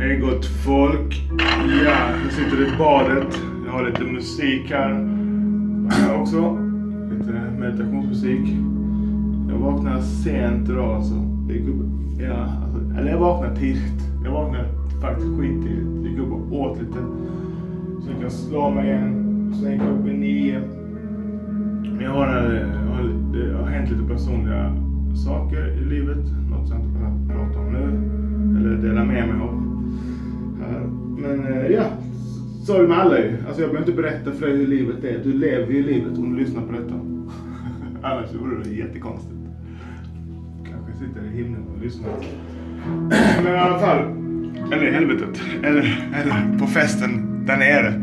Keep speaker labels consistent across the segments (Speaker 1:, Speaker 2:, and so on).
Speaker 1: Hej gott folk. Ja, jag sitter i badet. Jag har lite musik här också. Lite meditationsmusik. Jag vaknade sent idag alltså. Jag gick upp, ja, alltså, eller jag vaknade tidigt. Jag vaknade faktiskt skittidigt. Gick upp och åt lite. Så jag kan slå mig igen. Sen gick jag upp vid nio. Men jag har, jag har, det har hänt lite personliga saker i livet. Något som jag inte behöver prata om nu. Eller dela med mig av. Eh, men eh, ja, så är det med alla ju. Alltså jag behöver inte berätta för dig hur livet är. Du lever ju livet om du lyssnar på detta. Annars vore det jättekonstigt. Kanske sitter i himlen och lyssnar. Men i alla fall. Eller i helvetet. Eller, eller på festen där nere.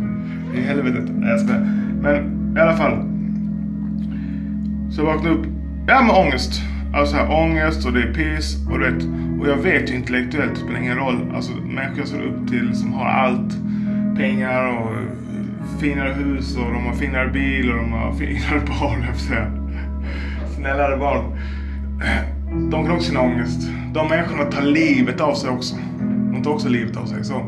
Speaker 1: I helvetet. Nej jag skojar. Men i alla fall. Så jag vaknade upp. Ja med ångest. Alltså här, ångest och det är piss och vet. Och jag vet ju intellektuellt, det spelar ingen roll. Alltså människor jag ser upp till som har allt. Pengar och finare hus och de har finare bil och de har finare barn, jag säga. Snällare barn. De kan också känna ångest. De människorna tar livet av sig också. De tar också livet av sig. Så,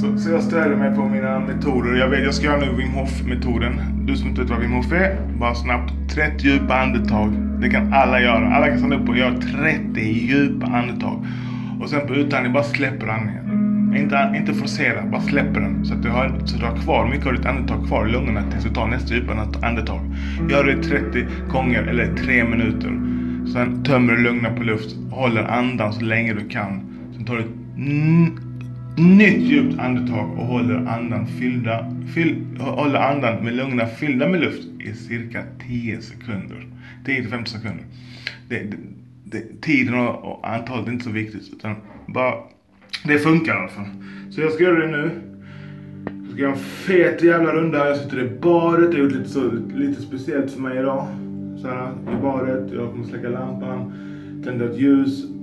Speaker 1: så, så jag stöder mig på mina metoder. Jag vet, jag ska göra nu Wim Hof-metoden. Du som inte vet vad Wim Hof är, bara snabbt. 30 djupa andetag. Det kan alla göra. Alla kan stanna upp och göra 30 djupa andetag. Och sen på utandning bara släpper andningen. Inte, inte forcera, bara släpper den. Så att du har, så du har kvar mycket av ditt andetag kvar i lungorna tills du tar nästa djupa andetag. Gör det 30 gånger eller 3 minuter. Sen tömmer du lungorna på luft. Håller andan så länge du kan. Sen tar du mm, nytt djupt andetag och håller andan fyllda, fyll, håller andan med lungorna fyllda med luft i cirka 10 sekunder. 10-15 sekunder. Det, det, det, tiden och, och antalet är inte så viktigt utan bara det funkar i alla fall. Så jag ska göra det nu. Jag ska göra en fet jävla runda. Jag sitter i badet. Det är lite, så, lite speciellt för mig idag. Så här, i badet. Jag kommer släcka lampan. Tända ett ljus.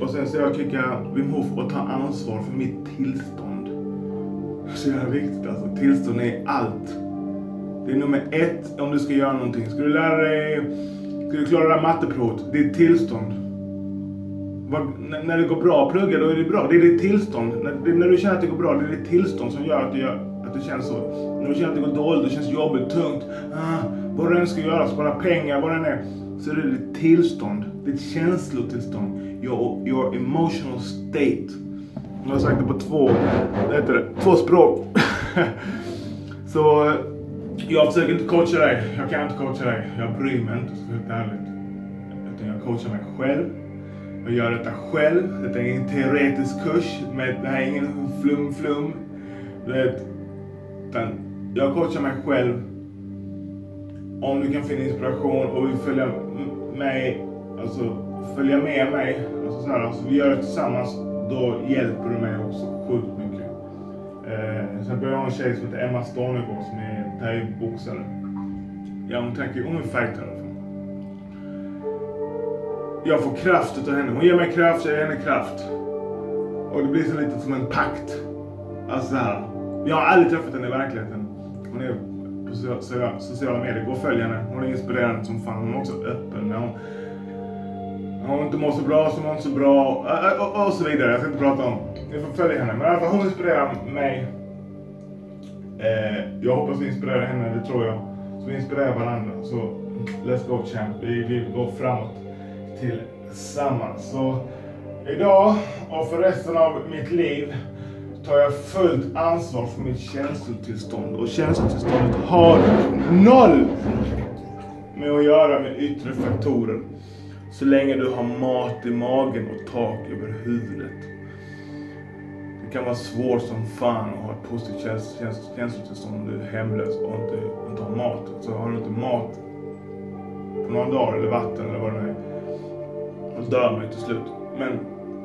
Speaker 1: Och sen ska jag kicka Wim Hof och ta ansvar för mitt tillstånd. Så jävla viktigt alltså. Tillstånd är allt. Det är nummer ett om du ska göra någonting. Ska du lära dig, ska du klara det matteprovet, det är tillstånd. när det går bra att plugga, då är det bra. Det är ditt tillstånd. När, när du känner att det går bra, det är ditt tillstånd som gör att det, gör, att du känns så. När du känner att det går dåligt, det känns jobbigt, tungt. Ah, vad du än ska göra, spara pengar, vad det än är. Så är det ditt tillstånd. Ditt känslotillstånd. Your, your emotional state. Jag har sagt det på två, vad heter det, två språk. så eh, jag försöker inte coacha dig. Jag kan inte coacha dig. Jag bryr mig inte, så helt ärligt. Utan jag coachar mig själv. Jag gör detta själv. Detta är ingen teoretisk kurs. Med, det här är ingen flum-flum. Utan jag coachar mig själv. Om du kan finna inspiration och vill följa mig, alltså följa med mig, alltså så här, alltså vi gör det tillsammans, då hjälper du mig också sjukt mycket. Eh, sen började jag ha en tjej som heter Emma Stornegård som är thaiboxare. Ja, hon tänker, hon är fighter. Jag får kraft utav henne. Hon ger mig kraft, jag ger henne kraft. Och det blir så lite som en pakt. Alltså så här. Jag har aldrig träffat henne i verkligheten. Hon är på sociala medier. Gå och följ henne. Hon är inspirerande som fan. Hon är också öppen. Hon, hon inte mår så bra så mår hon inte så bra. Och, och, och, så vidare. Jag ska inte prata om. Ni får följa henne. Men i alla fall hon inspirerar mig. Eh, jag hoppas vi inspirerar henne, det tror jag. Så vi inspirerar varandra. Så let's go champ. Vi, vi går framåt tillsammans. Så idag och för resten av mitt liv tar jag fullt ansvar för mitt känslotillstånd. Och känslotillståndet har noll med att göra med yttre faktorer. Så länge du har mat i magen och tak över huvudet. Det kan vara svårt som fan att ha ett positivt känslotillstånd om du är hemlös och inte, inte har mat. Så har du inte mat på några dagar eller vatten eller vad det nu är. Då dör man ju till slut. Men,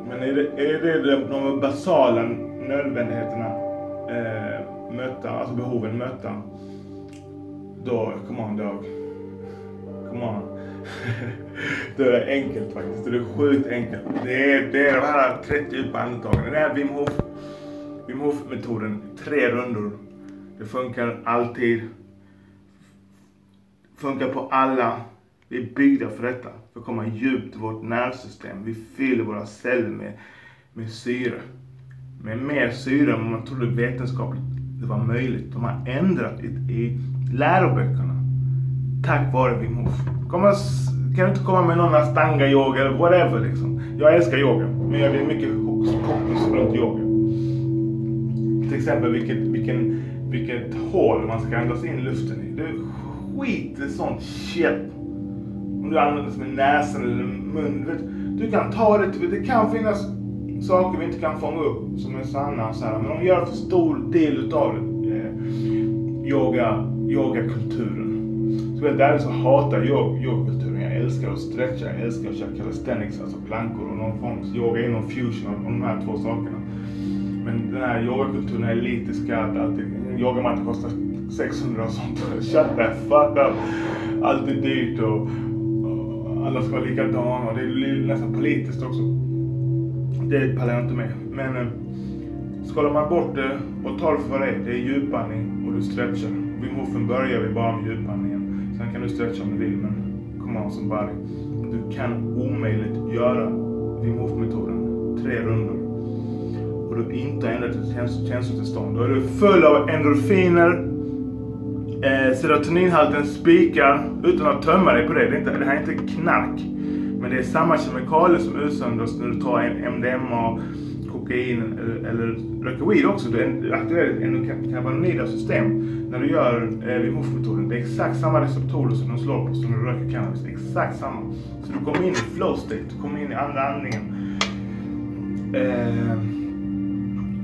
Speaker 1: men är, det, är det de basala nödvändigheterna eh, möta, alltså behoven möta, då, come on dog. Come on. då är det enkelt faktiskt. Det är sjukt enkelt. Det är, det är de här 30 djupa andetagen. Det är Wim Hof, Wim Hof-metoden. Tre rundor. Det funkar alltid. Funkar på alla. Vi är byggda för detta. För att komma djupt i vårt nervsystem. Vi fyller våra celler med, med syre. med mer syre än vad man trodde vetenskapligt det var möjligt. De har ändrat i, i läroböckerna. Tack vare Wim Hof. Komma, kan du inte komma med någon astanga-yoga eller whatever liksom. Jag älskar yoga, men jag vet mycket hokus pokus runt yoga. Till exempel vilket, vilken, vilket hål man ska andas in luften i. Det är skit i sånt shit. Om du använder det med näsan eller munnen. Du kan ta det, det kan finnas saker vi inte kan fånga upp som är sanna. Så här, men de gör för stor del utav det. Eh, yoga, yogakulturen. Så helt så hatar jag yogakulturen. Jag älskar att stretcha, jag älskar att köra calisthenics, alltså plankor och någon form av yoga inom någon fusion av de här två sakerna. Men den här yogakulturen är lite skarp. alltid, en kostar 600 och sånt. Shut the fuck up! Allt är dyrt och, och alla ska vara likadana och det är nästan politiskt också. Det pallar jag inte med. Men eh, skalar man bort det och tar det för vad det är, det är djupandning och du stretchar. Vid börjar vi bara med djupandningen. Sen kan du stretcha om du vill, men kom on somebody. Du kan omöjligt göra Wim Hof-metoden tre rundor och du inte har ändrat ditt känslotillstånd. Då är du full av endorfiner, eh, serotoninhalten spikar utan att tömma dig på det. Det, är inte, det här är inte knark. Men det är samma kemikalier som utsöndras när du tar MDMA, kokain eh, eller, röka röker weed också. Du aktiverar ett endokannabinoida system när du gör eh, vid Hof-metoden. Det är exakt samma receptorer som de slår på som när du röker cannabis. Exakt samma. Så du kommer in i flow state, du kommer in i andra andningen. Eh,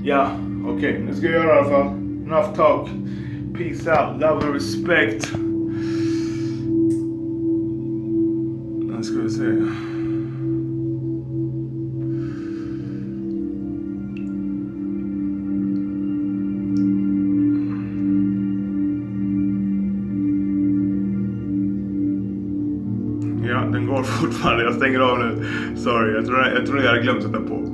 Speaker 1: ja, okej. Okay. Nu ska jag göra i alla fall. Enough talk. Peace out, love and respect. Nu ska vi se. Den går fortfarande. Jag stänger av nu. Sorry, jag tror jag, jag, tror jag hade glömt att sätta på.